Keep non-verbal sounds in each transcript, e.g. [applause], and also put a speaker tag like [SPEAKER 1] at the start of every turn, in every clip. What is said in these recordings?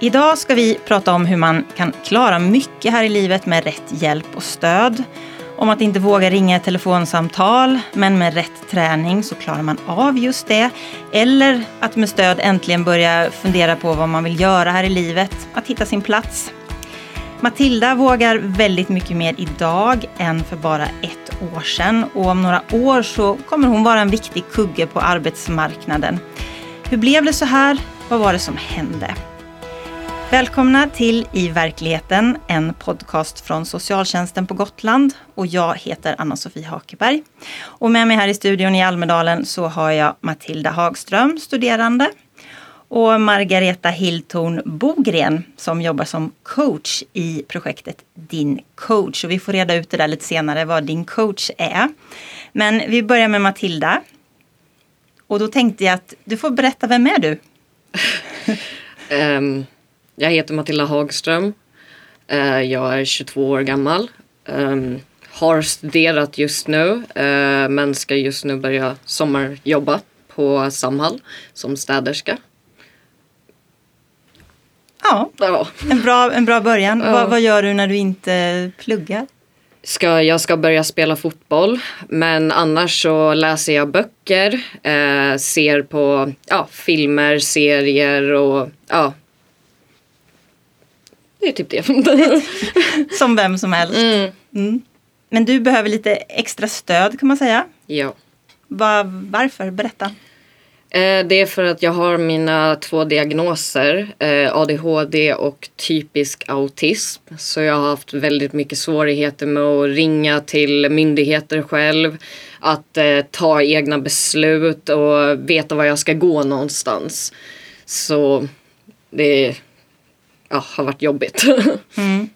[SPEAKER 1] Idag ska vi prata om hur man kan klara mycket här i livet med rätt hjälp och stöd. Om att inte våga ringa ett telefonsamtal, men med rätt träning så klarar man av just det. Eller att med stöd äntligen börja fundera på vad man vill göra här i livet, att hitta sin plats. Matilda vågar väldigt mycket mer idag än för bara ett år sedan och om några år så kommer hon vara en viktig kugge på arbetsmarknaden. Hur blev det så här? Vad var det som hände? Välkomna till I verkligheten, en podcast från socialtjänsten på Gotland. Och jag heter Anna-Sofie Hakeberg. Och med mig här i studion i Almedalen så har jag Matilda Hagström, studerande. Och Margareta Hilltorn Bogren som jobbar som coach i projektet Din coach. Och vi får reda ut det där lite senare vad Din coach är. Men vi börjar med Matilda. Och då tänkte jag att du får berätta, vem är du?
[SPEAKER 2] um, [laughs] jag heter Matilda Hagström. Uh, jag är 22 år gammal. Um, har studerat just nu uh, men ska just nu börja sommarjobba på Samhall som städerska.
[SPEAKER 1] Ja, ja. En, bra, en bra början. Ja. Vad, vad gör du när du inte pluggar?
[SPEAKER 2] Ska, jag ska börja spela fotboll men annars så läser jag böcker, eh, ser på ja, filmer, serier och ja. Det är typ det. [laughs]
[SPEAKER 1] som vem som helst. Mm. Mm. Men du behöver lite extra stöd kan man säga.
[SPEAKER 2] Ja.
[SPEAKER 1] Var, varför? Berätta.
[SPEAKER 2] Eh, det är för att jag har mina två diagnoser, eh, ADHD och typisk autism. Så jag har haft väldigt mycket svårigheter med att ringa till myndigheter själv, att eh, ta egna beslut och veta var jag ska gå någonstans. Så det ja, har varit jobbigt. [laughs]
[SPEAKER 1] Mm.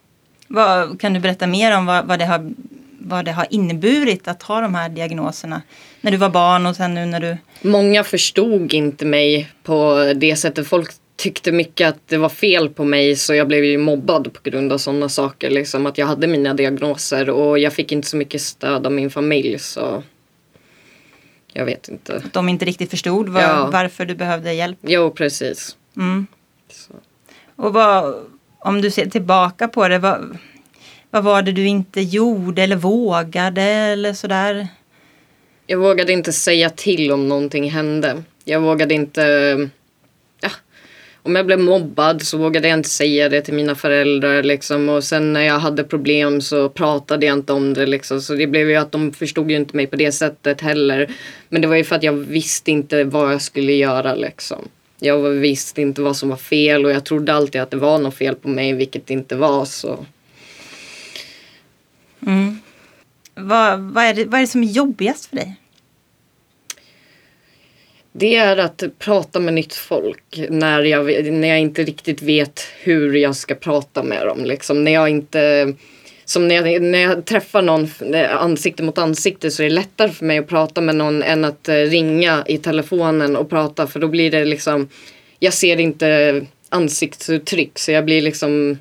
[SPEAKER 1] Vad, kan du berätta mer om vad, vad det har vad det har inneburit att ha de här diagnoserna när du var barn och sen nu när du...
[SPEAKER 2] Många förstod inte mig på det sättet. Folk tyckte mycket att det var fel på mig så jag blev ju mobbad på grund av sådana saker. Liksom att jag hade mina diagnoser och jag fick inte så mycket stöd av min familj så jag vet inte.
[SPEAKER 1] Att de inte riktigt förstod var, ja. varför du behövde hjälp?
[SPEAKER 2] Jo, precis. Mm.
[SPEAKER 1] Och vad, om du ser tillbaka på det, vad, vad var det du inte gjorde eller vågade eller sådär?
[SPEAKER 2] Jag vågade inte säga till om någonting hände. Jag vågade inte... Ja, om jag blev mobbad så vågade jag inte säga det till mina föräldrar. Liksom. Och sen när jag hade problem så pratade jag inte om det. Liksom. Så det blev ju att de förstod ju inte mig på det sättet heller. Men det var ju för att jag visste inte vad jag skulle göra. Liksom. Jag visste inte vad som var fel och jag trodde alltid att det var något fel på mig, vilket det inte var. så...
[SPEAKER 1] Mm. Vad, vad, är det, vad är det som är jobbigast för dig?
[SPEAKER 2] Det är att prata med nytt folk när jag, när jag inte riktigt vet hur jag ska prata med dem. Liksom. När jag inte... Som när jag, när jag träffar någon ansikte mot ansikte så är det lättare för mig att prata med någon än att eh, ringa i telefonen och prata för då blir det liksom... Jag ser inte ansiktsuttryck så jag blir liksom...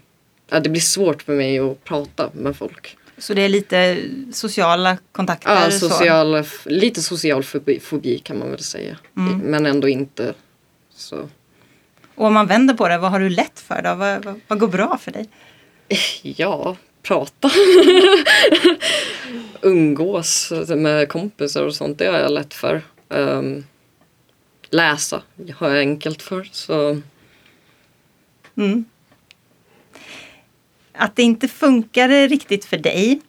[SPEAKER 2] Ja, det blir svårt för mig att prata med folk.
[SPEAKER 1] Så det är lite sociala kontakter?
[SPEAKER 2] Ja, social, lite social fobi, fobi, kan man väl säga. Mm. Men ändå inte så.
[SPEAKER 1] Och om man vänder på det, vad har du lätt för då? Vad, vad, vad går bra för dig?
[SPEAKER 2] Ja, prata. [laughs] Umgås med kompisar och sånt, det har jag lätt för. Um, läsa har jag enkelt för. Så.
[SPEAKER 1] Mm att det inte funkade riktigt för dig.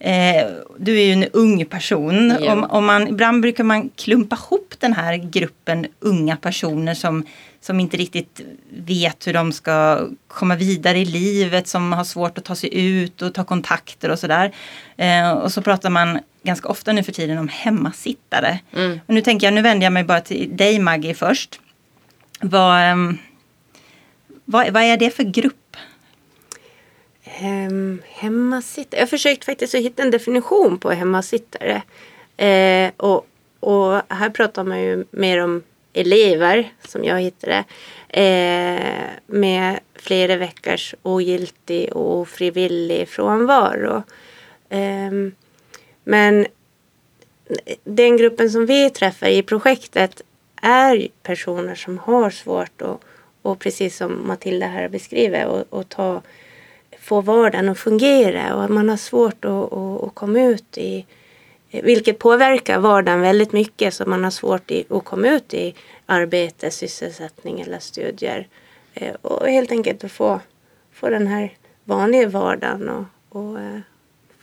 [SPEAKER 1] Eh, du är ju en ung person. Ja. Om, om man, ibland brukar man klumpa ihop den här gruppen unga personer som, som inte riktigt vet hur de ska komma vidare i livet, som har svårt att ta sig ut och ta kontakter och sådär. Eh, och så pratar man ganska ofta nu för tiden om hemmasittare. Mm. Och nu tänker jag, nu vänder jag mig bara till dig Maggie först. Vad, eh, vad, vad är det för grupp?
[SPEAKER 3] Um, hemmasittare. Jag har försökt faktiskt att hitta en definition på hemmasittare. Uh, och, och här pratar man ju mer om elever, som jag hittade det, eh, med flera veckors ogiltig och ofrivillig frånvaro. Ehm, men den gruppen som vi träffar i projektet är personer som har svårt att, och precis som Matilda här beskriver och, och ta, få vardagen att fungera och man har svårt att, att, att komma ut i vilket påverkar vardagen väldigt mycket så man har svårt i, att komma ut i arbete, sysselsättning eller studier. Eh, och helt enkelt att få, få den här vanliga vardagen att och, eh,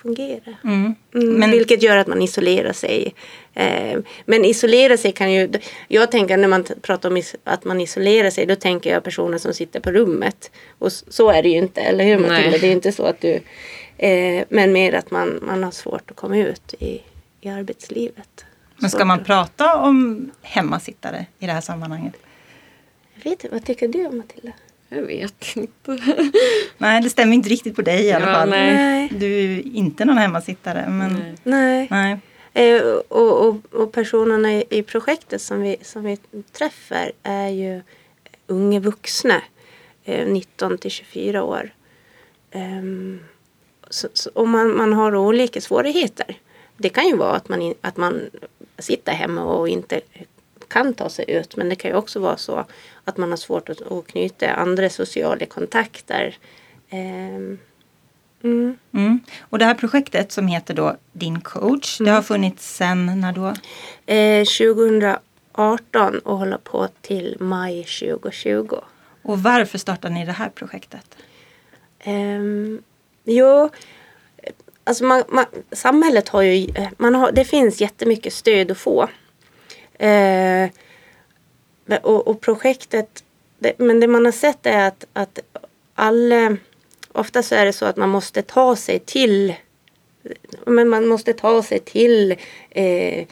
[SPEAKER 3] fungera.
[SPEAKER 1] Mm.
[SPEAKER 3] Mm,
[SPEAKER 1] Men-
[SPEAKER 3] Vilket gör att man isolerar sig. Eh, men isolera sig kan ju... Jag tänker när man pratar om att man isolerar sig då tänker jag personer som sitter på rummet. Och så är det ju inte, eller hur Matilda? Det är ju inte så att du... Eh, men mer att man, man har svårt att komma ut i, i arbetslivet.
[SPEAKER 1] Men ska man prata om hemmasittare i det här sammanhanget?
[SPEAKER 3] Jag vet inte, vad tycker du Matilda?
[SPEAKER 2] Jag vet inte.
[SPEAKER 1] Nej, det stämmer inte riktigt på dig i alla
[SPEAKER 2] Ja,
[SPEAKER 1] fall.
[SPEAKER 2] nej.
[SPEAKER 1] Du är inte någon hemmasittare. Men,
[SPEAKER 2] Nej.
[SPEAKER 3] Nej.
[SPEAKER 1] nej.
[SPEAKER 3] Eh, och, och, och personerna i, i projektet som vi, som vi träffar är ju unga vuxna. Eh, 19 till 24 år. Ehm, så, så, och man, man har olika svårigheter. Det kan ju vara att man, att man sitter hemma och inte kan ta sig ut. Men det kan ju också vara så att man har svårt att, att knyta andra sociala kontakter. Ehm, mm.
[SPEAKER 1] Mm. Och det här projektet som heter då Din coach, det har funnits sedan när då?
[SPEAKER 3] Eh, 2018 och håller på till maj 2020.
[SPEAKER 1] Och varför startade ni det här projektet?
[SPEAKER 3] Um, jo, alltså man, man, samhället har ju, eh, man har, det finns jättemycket stöd att få. Eh, och, och projektet, det, men det man har sett är att, att alla, ofta så är det så att man måste ta sig till, men man måste ta sig till eh,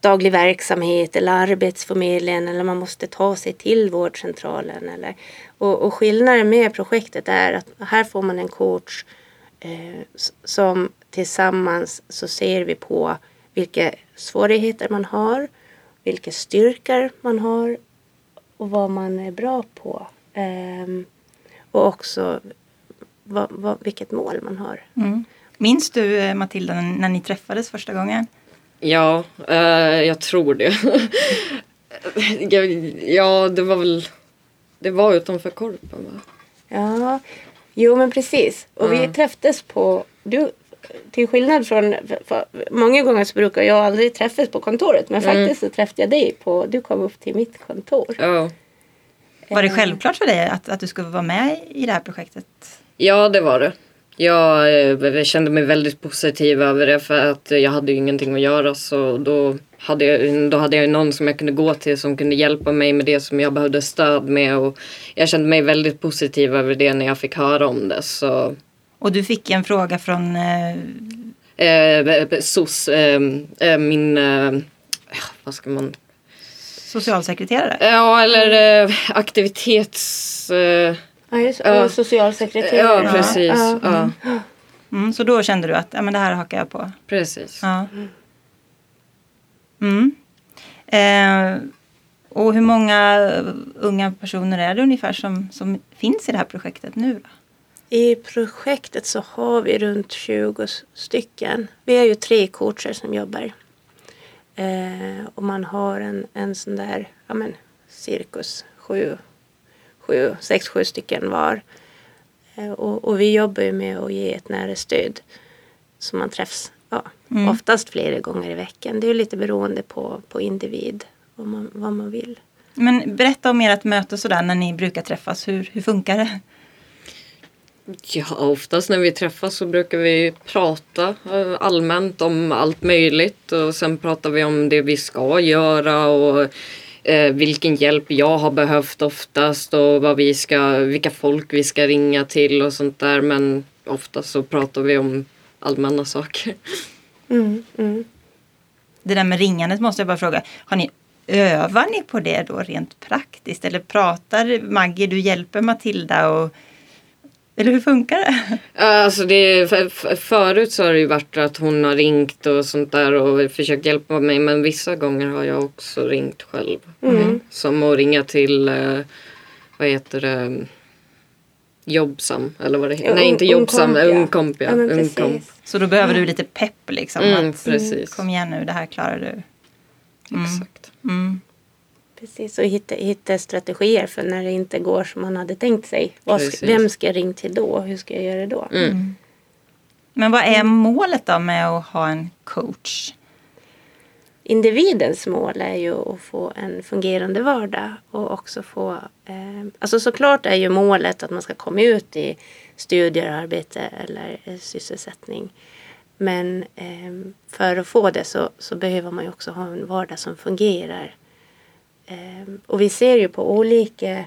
[SPEAKER 3] daglig verksamhet eller arbetsförmedlingen eller man måste ta sig till vårdcentralen. Eller, och, och skillnaden med projektet är att här får man en coach som tillsammans så ser vi på vilka svårigheter man har, vilka styrkor man har och vad man är bra på. Ehm, och också vad, vad, vilket mål man har.
[SPEAKER 1] Mm. Minns du eh, Matilda när, ni träffades första gången?
[SPEAKER 2] Ja, eh, jag tror det. [laughs] Ja, det var väl... Det var utanför Korpen va?
[SPEAKER 3] Ja, jo men precis. Och vi
[SPEAKER 2] Mm.
[SPEAKER 3] träffades på... Du, till skillnad från... För, för, många gånger så brukar jag aldrig träffas på kontoret. Men
[SPEAKER 2] Mm.
[SPEAKER 3] faktiskt så träffade jag dig på... Du kom upp till mitt kontor.
[SPEAKER 2] Ja.
[SPEAKER 1] Var det
[SPEAKER 3] Eh,
[SPEAKER 1] självklart för dig att, att du skulle vara med i det här projektet?
[SPEAKER 2] ja, det var det. Jag eh, kände mig väldigt positiv över det för att jag hade ju ingenting att göra så då hade, jag, då hade jag någon som jag kunde gå till som kunde hjälpa mig med det som jag behövde stöd med och jag kände mig väldigt positiv över det när jag fick höra om det så
[SPEAKER 1] Och du fick en fråga från eh,
[SPEAKER 2] eh, SOS, eh, eh, min, eh, vad ska man
[SPEAKER 1] socialsekreterare.
[SPEAKER 2] Ja, eller eh, aktivitets...
[SPEAKER 3] Ja, just,
[SPEAKER 2] Ja.
[SPEAKER 3] och socialsekreterare.
[SPEAKER 2] ja, precis.
[SPEAKER 3] Ja.
[SPEAKER 2] Ja,
[SPEAKER 1] Mm, så då kände du att ja, men det här hakar jag på.
[SPEAKER 2] precis.
[SPEAKER 1] Ja. Mm. Eh, och hur många unga personer är det ungefär som, som finns i det här projektet nu? Då?
[SPEAKER 3] I projektet så har vi runt 20 stycken. Vi är ju tre coacher som jobbar. Eh, och man har en, en sån där, ja men cirkus sju, sju, sex, sju stycken var. Eh, och, och vi jobbar ju med att ge ett nära stöd. Så man träffs ja,
[SPEAKER 1] Mm.
[SPEAKER 3] oftast flera gånger i veckan. Det är lite beroende på, på individ, vad man, vad man vill.
[SPEAKER 1] Men berätta om ert möte sådär när ni brukar träffas. Hur, hur funkar det?
[SPEAKER 2] Ja, oftast när vi träffas så brukar vi prata eh, allmänt om allt möjligt och sen pratar vi om det vi ska göra och eh, vilken hjälp jag har behövt oftast och vad vi ska, vilka folk vi ska ringa till och sånt där. Men oftast så pratar vi om allmänna saker.
[SPEAKER 3] Mm, mm.
[SPEAKER 1] Det där med ringandet måste jag bara fråga. Har ni, övar ni på det då rent praktiskt? Eller pratar Maggie, du hjälper Matilda? Och, eller hur funkar det?
[SPEAKER 2] Alltså det, för, för- förut så har det ju varit att hon har ringt och sånt där och försökt hjälpa mig men vissa gånger har jag också ringt själv.
[SPEAKER 3] Mm.
[SPEAKER 2] Som att ringa till, eh, vad heter det, Jobbsam eller vad det heter.
[SPEAKER 3] Ja,
[SPEAKER 2] Nej inte Jobbsam,
[SPEAKER 3] Ungkomp, ja.
[SPEAKER 2] Ungkomp.
[SPEAKER 1] Så då behöver du lite pepp liksom.
[SPEAKER 2] Mm,
[SPEAKER 1] att,
[SPEAKER 2] precis.
[SPEAKER 1] Kom igen nu, det här klarar du. Mm.
[SPEAKER 2] Exakt.
[SPEAKER 1] Mm.
[SPEAKER 3] Precis, och hitta, hitta strategier för när det inte går som man hade tänkt sig.
[SPEAKER 2] Precis.
[SPEAKER 3] vem ska jag ringa till då? Hur ska jag göra då?
[SPEAKER 2] Mm.
[SPEAKER 1] Men vad är målet då med att ha en coach?
[SPEAKER 3] Individens mål är ju att få en fungerande vardag och också få... Eh, alltså såklart är ju målet att man ska komma ut i studier, arbete eller eh, sysselsättning. Men eh, för att få det så, så behöver man ju också ha en vardag som fungerar. Eh, och vi ser ju på olika...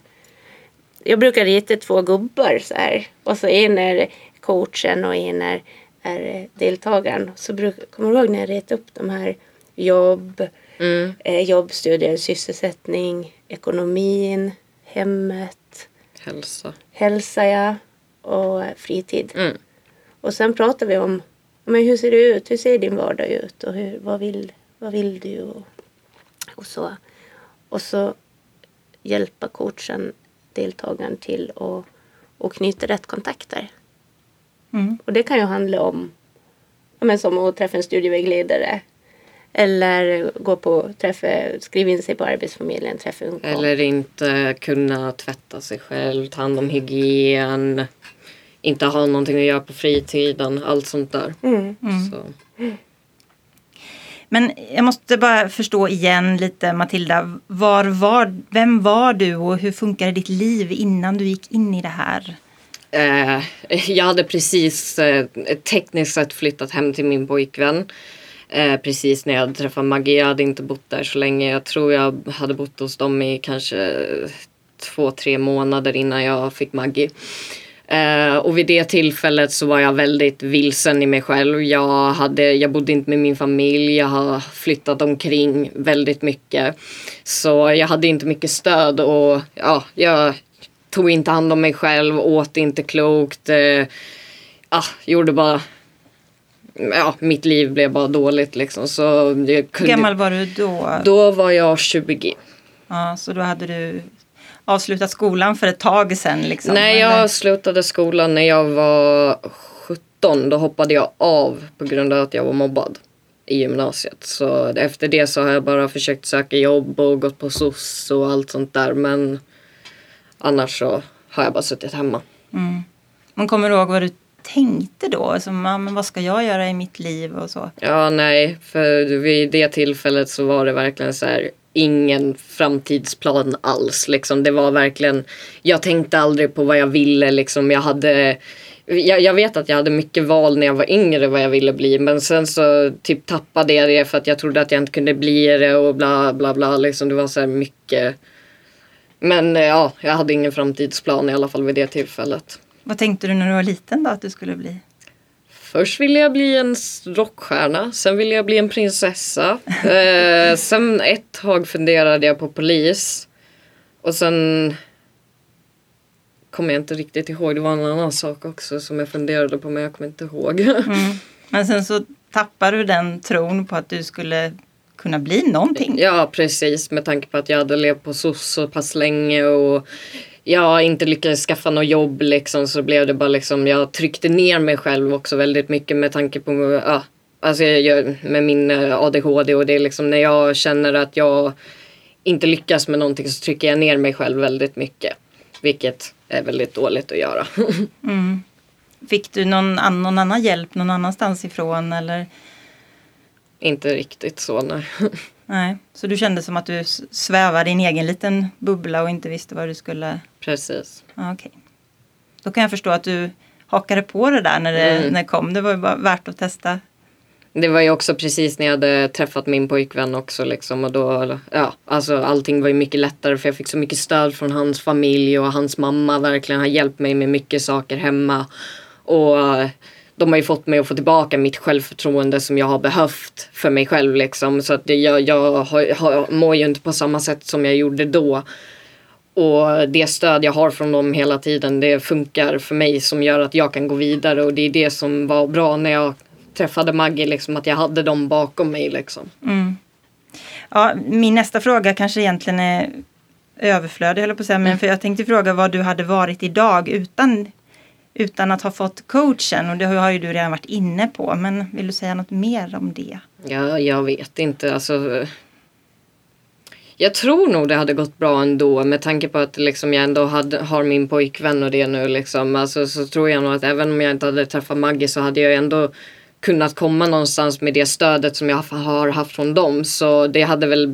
[SPEAKER 3] Jag brukar rita två gubbar så här. Och så en är coachen och en är, är deltagaren. Så bruk, kommer du ihåg när jag ritade upp de här jobb,
[SPEAKER 2] Mm.
[SPEAKER 3] eh, jobb, studier, sysselsättning, ekonomin, hemmet,
[SPEAKER 2] Hälsa.
[SPEAKER 3] hälsa ja, och fritid.
[SPEAKER 2] Mm.
[SPEAKER 3] Och sen pratar vi om men hur ser det ut, hur ser din vardag ut och hur, vad, vill, vad vill du och, och så. Och så hjälpa coachen, deltagaren till att och knyta rätt kontakter.
[SPEAKER 1] Mm.
[SPEAKER 3] Och det kan ju handla om ja, men som att träffa en studievägledare. Eller gå på träffa, skriva in sig på Arbetsförmedlingen, träffa en kompis.
[SPEAKER 2] Eller inte kunna tvätta sig själv, ta hand om hygien. Inte ha någonting att göra på fritiden. Allt sånt där.
[SPEAKER 3] Mm.
[SPEAKER 2] Så.
[SPEAKER 1] Men jag måste bara förstå igen lite Matilda. Var, var, vem var du och hur funkade ditt liv innan du gick in i det här?
[SPEAKER 2] Eh, jag hade precis eh, tekniskt sett flyttat hem till min pojkvän. Eh, precis när jag träffade Maggie. Jag hade inte bott där så länge. Jag tror jag hade bott hos dem i kanske två, tre månader innan jag fick Maggie. Eh, och vid det tillfället så var jag väldigt vilsen i mig själv. Jag, hade, jag bodde inte med min familj. Jag har flyttat omkring väldigt mycket. Så jag hade inte mycket stöd och ja, jag tog inte hand om mig själv, åt inte klokt. Eh, ah, gjorde bara... Ja, mitt liv blev bara dåligt liksom. Så jag
[SPEAKER 1] Hur
[SPEAKER 2] kunde,
[SPEAKER 1] gammal var du då?
[SPEAKER 2] Då var jag 20.
[SPEAKER 1] Ja, så då hade du avslutat skolan för ett tag sedan? Liksom,
[SPEAKER 2] Nej,
[SPEAKER 1] eller?
[SPEAKER 2] jag slutade skolan när jag var 17. Då hoppade jag av på grund av att jag var mobbad i gymnasiet. Så efter det så har jag bara försökt söka jobb och gått på SOS och allt sånt där. Men annars så har jag bara suttit hemma.
[SPEAKER 1] Mm. Men kommer du ihåg vad du tänkte då? Ja, men vad ska jag göra i mitt liv och så?
[SPEAKER 2] Ja, nej, för vid det tillfället så var det verkligen så här ingen framtidsplan alls. Liksom. Det var verkligen, jag tänkte aldrig på vad jag ville. Liksom. Jag, hade, jag, jag vet att jag hade mycket val när jag var yngre vad jag ville bli. Men sen så typ tappade jag det för att jag trodde att jag inte kunde bli det och bla bla bla. Liksom. Det var så här mycket. Men eh, ja, jag hade ingen framtidsplan i alla fall vid det tillfället.
[SPEAKER 1] Vad tänkte du när du var liten då att du skulle bli?
[SPEAKER 2] Först ville jag bli en rockstjärna, sen ville jag bli en prinsessa. [laughs] Eh, sen ett tag funderade jag på polis. Och sen kommer jag inte riktigt ihåg. Det var en annan sak också som jag funderade på men jag kommer inte ihåg.
[SPEAKER 1] Mm. [laughs] Men sen så tappade du den tron på att du skulle kunna bli någonting.
[SPEAKER 2] Ja precis med tanke på att jag hade levt på SOS så pass länge och jag inte lyckades skaffa något jobb liksom så blev det bara liksom jag tryckte ner mig själv också väldigt mycket med tanke på ja, alltså jag, jag, med min eh, ADHD och det är liksom när jag känner att jag inte lyckas med någonting så trycker jag ner mig själv väldigt mycket. Vilket är väldigt dåligt att göra. [laughs]
[SPEAKER 1] Mm. Fick du någon, an, någon annan hjälp någon annanstans ifrån? Eller?
[SPEAKER 2] inte riktigt så nej. [laughs]
[SPEAKER 1] Nej. Så du kände som att du svävade i en egen liten bubbla och inte visste vad du skulle...
[SPEAKER 2] Precis.
[SPEAKER 1] Ja, okej. Då kan jag förstå att du hakade på det där när det,
[SPEAKER 2] Mm.
[SPEAKER 1] när det kom. Det var ju bara värt att testa.
[SPEAKER 2] Det var ju också precis när jag hade träffat min pojkvän också liksom och då, ja, alltså allting var ju mycket lättare för jag fick så mycket stöd från hans familj och hans mamma verkligen har hjälpt mig med mycket saker hemma. Och de har ju fått mig att få tillbaka mitt självförtroende som jag har behövt för mig själv liksom. Så att jag, jag har, har, mår ju inte på samma sätt som jag gjorde då. Och det stöd jag har från dem hela tiden det funkar för mig som gör att jag kan gå vidare och det är det som var bra när jag träffade Maggie, liksom, att jag hade dem bakom mig. Liksom.
[SPEAKER 1] Mm. Ja, min nästa fråga kanske egentligen är överflödig, höll jag på att säga. Men för jag tänkte fråga vad du hade varit idag utan, utan att ha fått coachen. Och det har ju du redan varit inne på. Men vill du säga något mer om det?
[SPEAKER 2] Ja, jag vet inte. Alltså, Jag tror nog det hade gått bra ändå med tanke på att liksom jag ändå hade, har min pojkvän och det nu. Liksom. Alltså, så tror jag nog att även om jag inte hade träffat Maggie så hade jag ändå kunnat komma någonstans med det stödet som jag har haft från dem. Så det hade väl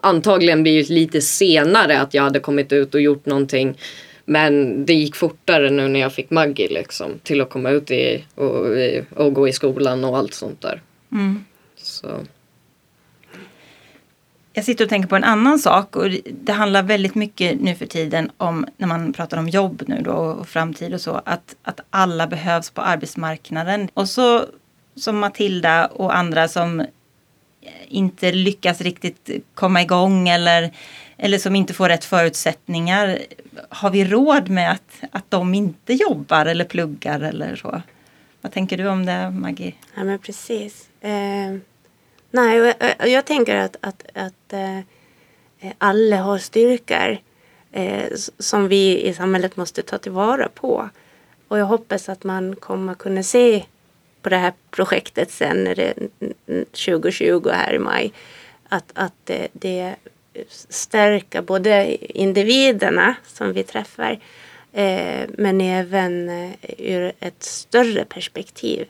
[SPEAKER 2] antagligen blivit lite senare att jag hade kommit ut och gjort någonting. Men det gick fortare nu när jag fick Maggie liksom, till att komma ut i, och, och gå i skolan och allt sånt där.
[SPEAKER 1] Mm.
[SPEAKER 2] Så.
[SPEAKER 1] Jag sitter och tänker på en annan sak och det handlar väldigt mycket nu för tiden om när man pratar om jobb nu då och framtid och så att, att alla behövs på arbetsmarknaden. Och så som Matilda och andra som inte lyckas riktigt komma igång eller, eller som inte får rätt förutsättningar. Har vi råd med att, att de inte jobbar eller pluggar eller så? Vad tänker du om det Maggie?
[SPEAKER 3] Ja men precis. Eh Nej, jag, jag tänker att, att, att eh, alla har styrkor eh, som vi i samhället måste ta tillvara på. Och jag hoppas att man kommer kunna se på det här projektet sen 2020 här i maj. Att, att eh, det, det stärker både individerna som vi träffar eh, men även eh, ur ett större perspektiv.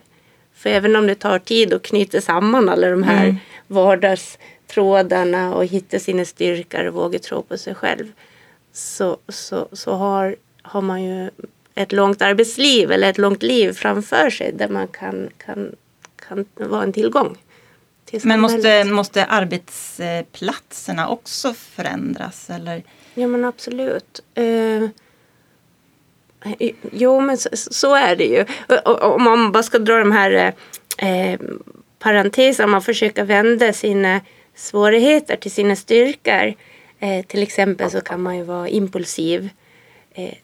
[SPEAKER 3] För även om det tar tid att knyta samman alla de här mm. vardagstrådarna och hitta sina styrkor och våga tro på sig själv. Så, så, så har, har man ju ett långt arbetsliv eller ett långt liv framför sig där man kan, kan, kan vara en tillgång.
[SPEAKER 1] Men måste, måste arbetsplatserna också förändras? Eller?
[SPEAKER 3] Ja men absolut. Uh, Jo, men så, så är det ju. Om man bara ska dra de här eh, parenteserna, man försöker vända sina svårigheter till sina styrkor. Eh, till exempel så kan man ju vara impulsiv eh,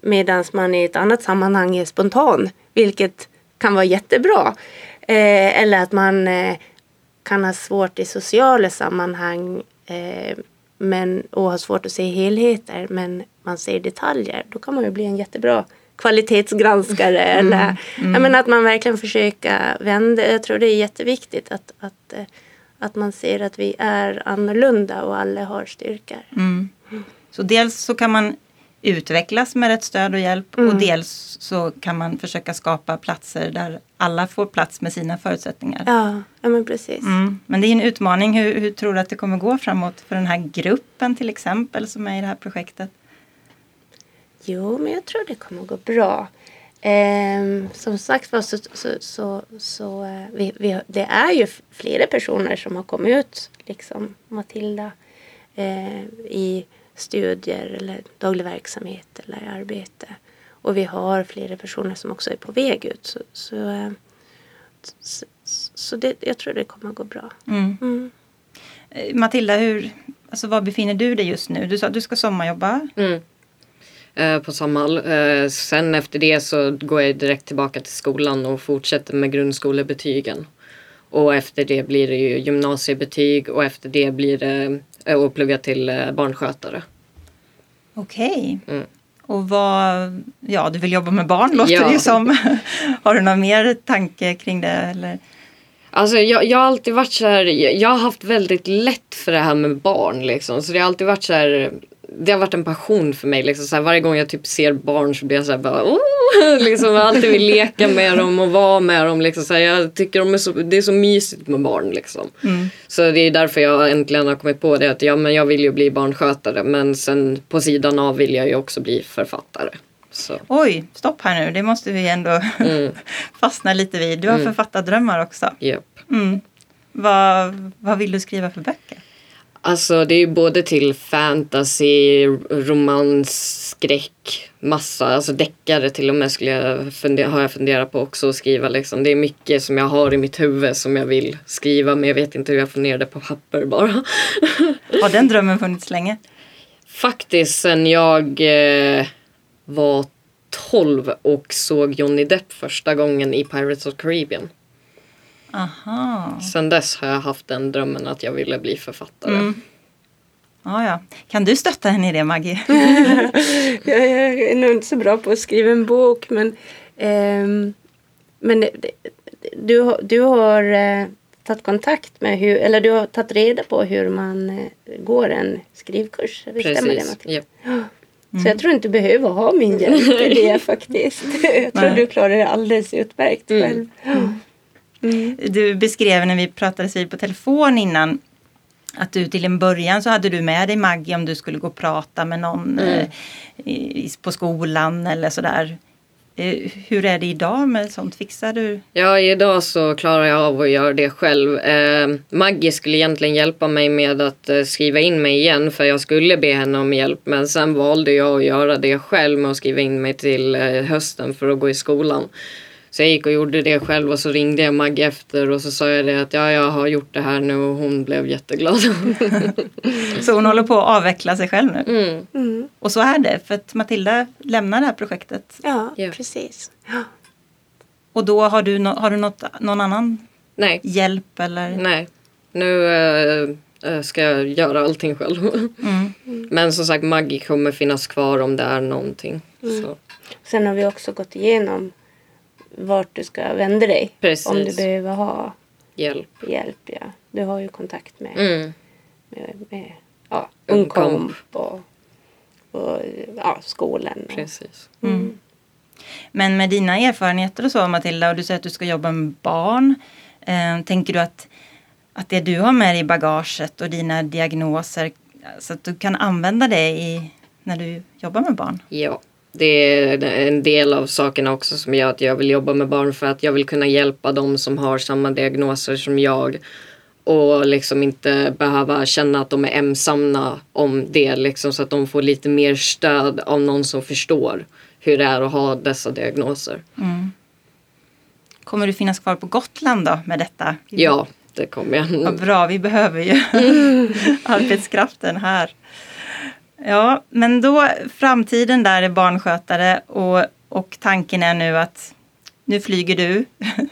[SPEAKER 3] medan man i ett annat sammanhang är spontan, vilket kan vara jättebra. Eh, eller att man eh, kan ha svårt i sociala sammanhang eh, men, och ha svårt att se helheter men man ser detaljer, då kan man ju bli en jättebra kvalitetsgranskare. Mm. Eller, mm. Menar att man verkligen försöker vända. Jag tror det är jätteviktigt att, att, eh, att man ser att vi är annorlunda och alla har styrkor.
[SPEAKER 1] Mm. Så dels så kan man utvecklas med rätt stöd och hjälp mm. och dels så kan man försöka skapa platser där alla får plats med sina förutsättningar.
[SPEAKER 3] Ja, ja men precis.
[SPEAKER 1] Mm. Men det är en utmaning. Hur, hur, tror du att det kommer gå framåt för den här gruppen till exempel som är i det här projektet?
[SPEAKER 3] Jo, men jag tror det kommer gå bra. Eh, som sagt var så, så, så, så eh, vi, vi, det är ju flera personer som har kommit ut, liksom Matilda, eh, i studier eller daglig verksamhet eller arbete. Och vi har flera personer som också är på väg ut. Så, så, eh, så, så det, jag tror det kommer att gå bra.
[SPEAKER 1] Mm. Mm. Eh, Matilda, hur, alltså var befinner du dig just nu? Du sa att du ska sommarjobba.
[SPEAKER 2] Mm. Eh, på Samhall. Eh, sen efter det så går jag direkt tillbaka till skolan och fortsätter med grundskolebetygen. Och efter det blir det ju gymnasiebetyg och efter det blir det eh, plugga till barnskötare.
[SPEAKER 1] Okej. Okay. Mm. Och vad, ja du vill jobba med barn låter ja. det ju som. [laughs] har du någon mer tanke kring det? Eller?
[SPEAKER 2] Alltså jag, jag har alltid varit så här, jag har haft väldigt lätt för det här med barn liksom. Så det har alltid varit så här, det har varit en passion för mig. Liksom, så här, varje gång jag typ ser barn så blir jag så här bara oh! liksom, Jag alltid vill leka med dem och vara med dem. Liksom, så här, jag tycker de är så, det är så mysigt med barn. Liksom.
[SPEAKER 1] Mm.
[SPEAKER 2] Så det är därför jag äntligen har kommit på det. Att ja, men jag vill ju bli barnskötare men sen på sidan av vill jag ju också bli författare. Så.
[SPEAKER 1] Oj, stopp här nu. Det måste vi ändå mm. [laughs] fastna lite vid. Du har mm. författardrömmar också.
[SPEAKER 2] Yep.
[SPEAKER 1] Mm. Vad, vad vill du skriva för böcker?
[SPEAKER 2] Alltså det är både till fantasy, romans, skräck, massa, alltså deckare till och med skulle jag fundera, har jag funderat på också att skriva liksom. Det är mycket som jag har i mitt huvud som jag vill skriva men jag vet inte hur jag får ner det på papper bara. [laughs]
[SPEAKER 1] har den drömmen funnits länge?
[SPEAKER 2] Faktiskt sen jag eh, var 12 och såg Johnny Depp första gången i Pirates of Caribbean.
[SPEAKER 1] Aha.
[SPEAKER 2] Sen dess har jag haft den drömmen att jag ville bli författare. Mm.
[SPEAKER 1] Ah, ja. Kan du stötta henne i det Maggie? [laughs]
[SPEAKER 3] jag är nog inte så bra på att skriva en bok men, eh, men du, du har eh, tagit kontakt med hur, eller du har tagit reda på hur man eh, går en skrivkurs. Stämmer det
[SPEAKER 2] Precis.
[SPEAKER 3] Matilda?
[SPEAKER 2] Ja.
[SPEAKER 3] Så jag tror inte du behöver ha min hjälp [laughs] i det faktiskt. Jag tror
[SPEAKER 1] Nej.
[SPEAKER 3] du klarar det alldeles utmärkt
[SPEAKER 2] Mm.
[SPEAKER 3] själv. Mm.
[SPEAKER 1] Du beskrev när vi pratades vid på telefon innan att du till en början så hade du med dig Maggie om du skulle gå och prata med någon
[SPEAKER 2] Mm.
[SPEAKER 1] eh, på skolan eller sådär. Eh, hur är det idag med sånt? Fixar du?
[SPEAKER 2] Ja, idag så klarar jag av att göra det själv. Eh, Maggie skulle egentligen hjälpa mig med att eh, skriva in mig igen för jag skulle be henne om hjälp. Men sen valde jag att göra det själv med att skriva in mig till eh, hösten för att gå i skolan. Så jag gick och gjorde det själv och så ringde jag Maggie efter och så sa jag det att ja, jag har gjort det här nu och hon blev jätteglad. [laughs]
[SPEAKER 1] Så hon håller på att avveckla sig själv nu.
[SPEAKER 2] Mm.
[SPEAKER 3] Mm.
[SPEAKER 1] Och så är det för att Matilda lämnar det här projektet.
[SPEAKER 3] Ja,
[SPEAKER 2] Ja.
[SPEAKER 3] precis. Ja.
[SPEAKER 1] Och då har du, no- har du något, någon annan
[SPEAKER 2] Nej,
[SPEAKER 1] hjälp eller?
[SPEAKER 2] nej. Nu eh, ska jag göra allting själv.
[SPEAKER 1] Mm. [laughs]
[SPEAKER 2] Men som sagt, Maggie kommer finnas kvar om det är någonting. Så.
[SPEAKER 3] Sen har vi också gått igenom vart du ska vända dig.
[SPEAKER 2] Precis.
[SPEAKER 3] Om du behöver ha
[SPEAKER 2] Hjälp.
[SPEAKER 3] hjälp. Ja. Du har ju kontakt med,
[SPEAKER 2] Mm.
[SPEAKER 3] med, med ja,
[SPEAKER 2] Ungkomp.
[SPEAKER 3] Och, och ja, skolan. Och,
[SPEAKER 2] Precis.
[SPEAKER 1] Mm. Men med dina erfarenheter och så Matilda och du säger att du ska jobba med barn. Eh, tänker du att, att det du har med dig i bagaget och dina diagnoser så att du kan använda det i, när du jobbar med barn?
[SPEAKER 2] Ja. Det är en del av sakerna också som gör att jag vill jobba med barn för att jag vill kunna hjälpa dem som har samma diagnoser som jag. Och liksom inte behöva känna att de är ensamma om det liksom så att de får lite mer stöd av någon som förstår hur det är att ha dessa diagnoser.
[SPEAKER 1] Mm. Kommer du finnas kvar på Gotland då med detta?
[SPEAKER 2] Ja, det kommer jag.
[SPEAKER 1] Vad bra, vi behöver ju [laughs] arbetskraften här. Ja, men då framtiden där är barnskötare och, och tanken är nu att nu flyger du,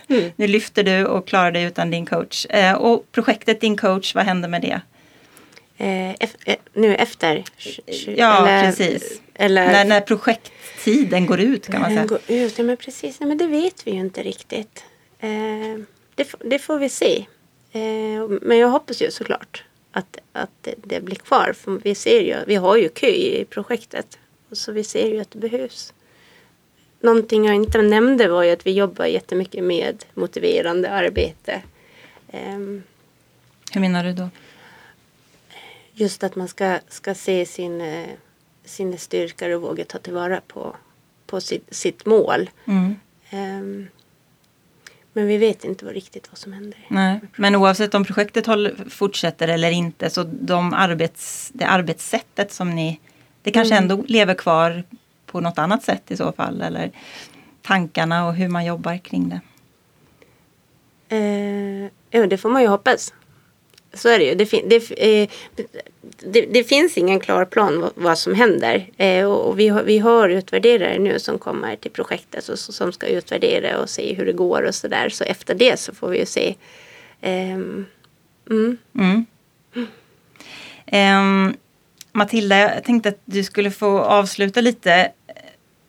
[SPEAKER 1] [laughs] nu lyfter du och klarar dig utan din coach. Eh, och projektet Din coach, vad händer med det?
[SPEAKER 3] eh, eh, nu efter?
[SPEAKER 1] Ja, precis.
[SPEAKER 3] Eller,
[SPEAKER 1] När, när projekttiden går ut kan man
[SPEAKER 3] Den
[SPEAKER 1] säga.
[SPEAKER 3] går ut, ja, men precis. Nej, men det vet vi ju inte riktigt. Eh, det, det får vi se. Eh, men jag hoppas ju såklart att, att det, blir kvar. För vi ser ju, vi har ju kö i projektet. Så vi ser ju att det behövs. Någonting jag inte nämnde var ju att vi jobbar jättemycket med motiverande arbete. Ehm,
[SPEAKER 1] Hur menar du då?
[SPEAKER 3] just att man ska, ska se sin, eh, sina styrkor och våga ta tillvara på, på sitt, sitt mål.
[SPEAKER 1] Mm.
[SPEAKER 3] Ehm, men vi vet inte vad riktigt vad som händer.
[SPEAKER 1] Nej. Men oavsett om projektet håller, fortsätter eller inte så de arbets, det arbetssättet som ni... Det kanske
[SPEAKER 3] Mm.
[SPEAKER 1] ändå lever kvar på något annat sätt i så fall. Eller tankarna och hur man jobbar kring det.
[SPEAKER 3] Eh, ja, det får man ju hoppas. Så är det ju. Det, fin- det, eh, det, det finns ingen klar plan vad, vad som händer. Eh, och och vi, har, vi har utvärderare nu som kommer till projektet och så, som ska utvärdera och se hur det går och sådär. Så efter det så får vi ju se. Eh, mm.
[SPEAKER 1] Mm. Um, Matilda, jag tänkte att du skulle få avsluta lite.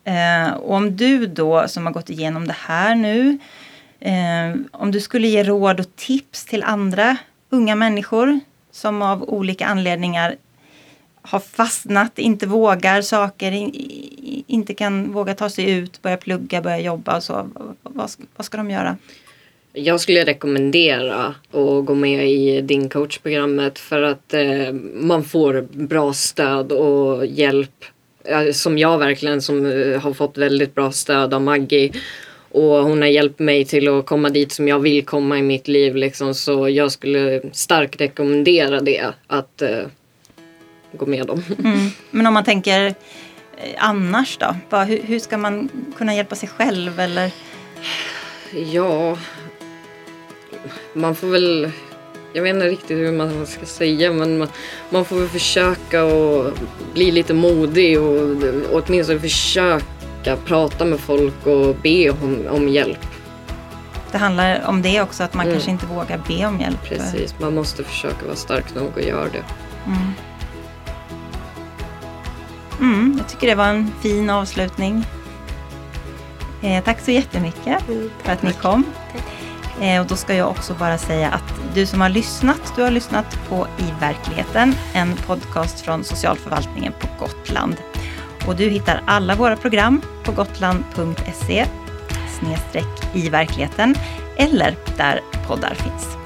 [SPEAKER 1] Uh, och om du då som har gått igenom det här nu. Eh, om du skulle ge råd och tips till andra unga människor som av olika anledningar har fastnat, inte vågar saker, inte kan våga ta sig ut, börja plugga, börja jobba och så. Vad, ska- vad ska de göra?
[SPEAKER 2] Jag skulle rekommendera att gå med i din coachprogrammet för att eh, man får bra stöd och hjälp. Eh, som jag verkligen som eh, har fått väldigt bra stöd av Maggie. Och hon har hjälpt mig till att komma dit som jag vill komma i mitt liv. Liksom. Så jag skulle starkt rekommendera det. Att eh, gå med dem. [laughs]
[SPEAKER 1] Mm. Men om man tänker eh, annars då? Vad, hur, hur ska man kunna hjälpa sig själv? Eller?
[SPEAKER 2] Ja, man får väl... Jag vet inte riktigt hur man ska säga men man, man får väl försöka och bli lite modig och, och åtminstone försöka prata med folk och be om, om hjälp.
[SPEAKER 1] Det handlar om det också, att man
[SPEAKER 2] Mm.
[SPEAKER 1] kanske inte vågar be om hjälp.
[SPEAKER 2] Precis, man måste försöka vara stark nog och göra det.
[SPEAKER 1] Mm. Mm, jag tycker det var en fin avslutning. Eh, tack så jättemycket
[SPEAKER 3] Mm,
[SPEAKER 1] för att ni kom. Eh, och då ska jag också bara säga att du som har lyssnat, du har lyssnat på I verkligheten, en podcast från socialförvaltningen på Gotland. Och du hittar alla våra program på gotland.se i verkligheten eller där poddar finns.